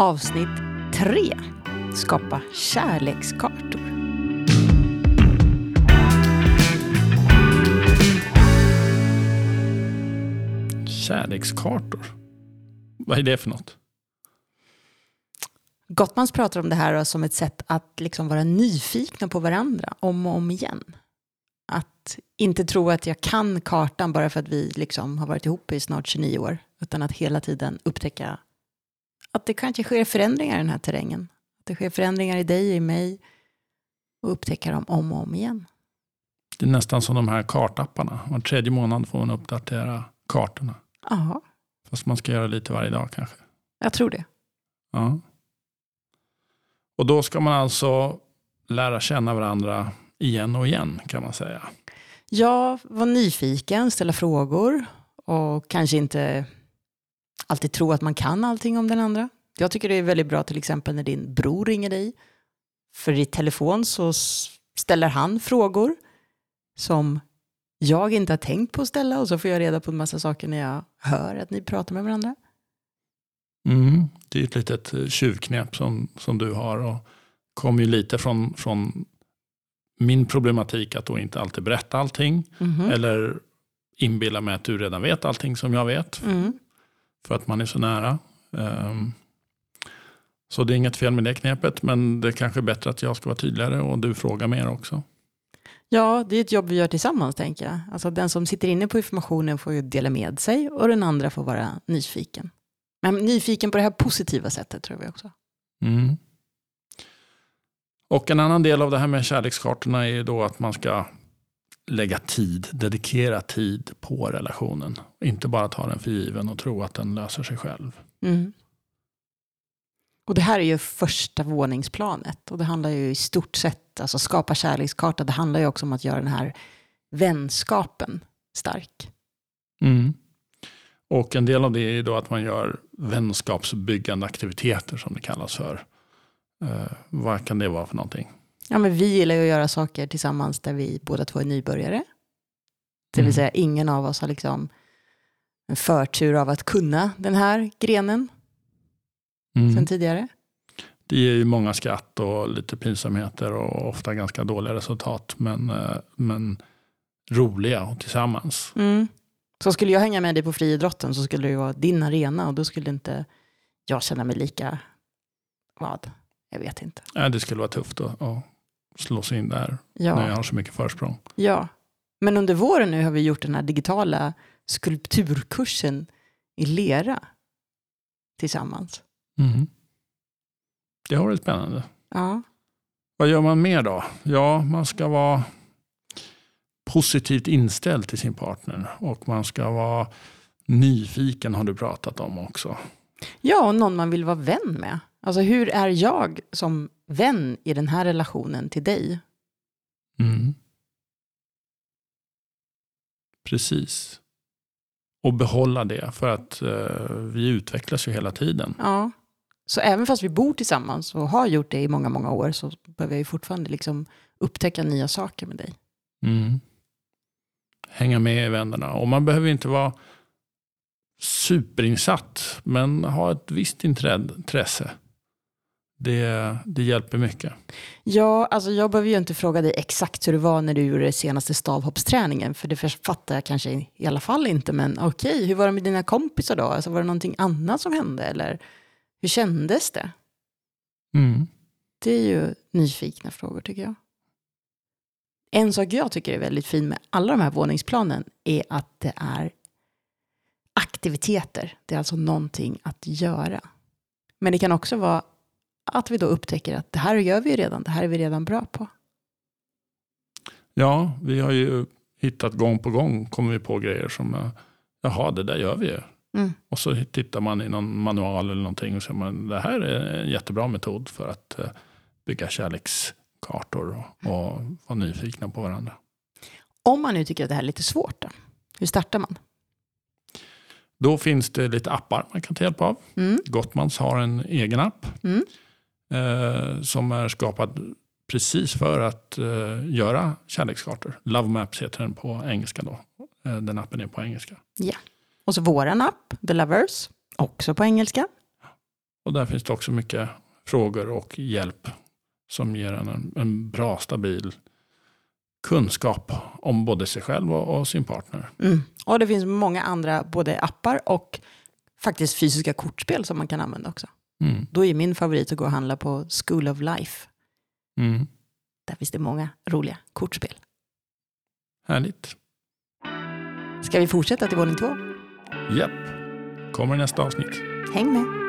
Avsnitt 3. Skapa kärlekskartor. Kärlekskartor. Vad är det för något? Gottmans pratar om det här som ett sätt att liksom vara nyfikna på varandra om och om igen. Att inte tro att jag kan kartan bara för att vi liksom har varit ihop i snart 29 år. Utan att hela tiden upptäcka att det kanske sker förändringar i den här terrängen. Att det sker förändringar i dig, i mig. Och upptäcka dem om och om igen. Det är nästan som de här kartapparna. Var tredje månad får man uppdatera kartorna. Ja, Fast man ska göra lite varje dag kanske. jag tror det. Ja. Och då ska man alltså lära känna varandra igen och igen kan man säga. Ja, var nyfiken, ställa frågor och kanske inte alltid tro att man kan allting om den andra. Jag tycker det är väldigt bra till exempel när din bror ringer dig. För i telefon så ställer han frågor som jag inte har tänkt på att ställa och så får jag reda på en massa saker när jag hör att ni pratar med varandra. Mm. Det är ett litet eh, tjuvknep som, som du har. Och kommer ju lite från, från min problematik att då inte alltid berätta allting. Mhm. Eller inbilla mig att du redan vet allting som jag vet. Mm. För att man är så nära. Ehm, Så det är inget fel med det knepet. Men det är kanske är bättre att jag ska vara tydligare och du frågar mer också. Ja, det är ett jobb vi gör tillsammans tänker jag. Alltså den som sitter inne på informationen får ju dela med sig och den andra får vara nyfiken. Men nyfiken på det här positiva sättet tror vi också. Mm. Och en annan del av det här med kärlekskartorna är ju då att man ska lägga tid, dedikera tid på relationen. Inte bara ta den för given och tro att den löser sig själv. Mm. Och det här är ju första våningsplanet och det handlar ju i stort sett, alltså skapa kärlekskarta, det handlar ju också om att göra den här vänskapen stark. Mm. Och en del av det är då att man gör vänskapsbyggande aktiviteter som det kallas för. Eh, vad kan det vara för någonting? Ja, men vi gillar ju att göra saker tillsammans där vi båda två är nybörjare. Det vill Mm. säga ingen av oss har liksom en förtur av att kunna den här grenen Mm. sen tidigare. Det ger ju många skratt och lite pinsamheter och ofta ganska dåliga resultat. Men, eh, men roliga och tillsammans. Mm. Så skulle jag hänga med dig på friidrotten så skulle det ju vara din arena och då skulle inte jag känna mig lika, vad? Jag vet inte. Ja, det skulle vara tufft att, att slå sig in där Ja. när jag har så mycket försprång. Ja, men under våren nu har vi gjort den här digitala skulpturkursen i lera tillsammans. Mm. Det har varit spännande. Ja, Vad gör man mer då? Ja, man ska vara positivt inställd till sin partner och man ska vara nyfiken har du pratat om också. ja och någon man vill vara vän med. Alltså hur är jag som vän i den här relationen till dig? Mm. Precis. Och behålla det för att eh, vi utvecklas ju hela tiden. Ja. Så även fast vi bor tillsammans och har gjort det i många, många år så behöver jag ju fortfarande liksom upptäcka nya saker med dig. Mm. Hänga med i vännerna. Och man behöver inte vara superinsatt men ha ett visst intresse. Det, det hjälper mycket. Ja, alltså jag behöver ju inte fråga dig exakt hur det var när du gjorde senaste stavhoppsträningen, för det fattar jag kanske i alla fall inte, men okej, hur var det med dina kompisar då? Alltså var det någonting annat som hände, eller hur kändes det? Mm. Det är ju nyfikna frågor tycker jag. En sak jag tycker är väldigt fin med alla de här våningsplanen är att det är aktiviteter. Det är alltså någonting att göra. Men det kan också vara att vi då upptäcker att det här gör vi redan, det här är vi redan bra på. Ja, vi har ju hittat gång på gång kommer vi på grejer som eh, jaha, det där gör vi ju. Mm. Och så tittar man i någon manual eller någonting och säger man det här är en jättebra metod för att eh, bygga kärlekskartor och, och vara nyfikna på varandra. Om man nu tycker att det här är lite svårt då, hur startar man? Då finns det lite appar man kan ta hjälp av. Mm. Gottmans har en egen app Mm. Eh, som är skapad precis för att eh, göra kärlekskartor. Love Maps heter den på engelska då. Eh, den appen är på engelska. Och så våran app, The Lovers, också på engelska. Och där finns det också mycket frågor och hjälp som ger en en bra, stabil kunskap om både sig själv och, och sin partner. Mm. Och det finns många andra, både appar och faktiskt fysiska kortspel som man kan använda också. Mm. Då är min favorit att gå och handla på School of Life. Mm. Där finns det många roliga kortspel. Härligt. Ska vi fortsätta till våning två? Japp. Kommer nästa avsnitt. Häng med!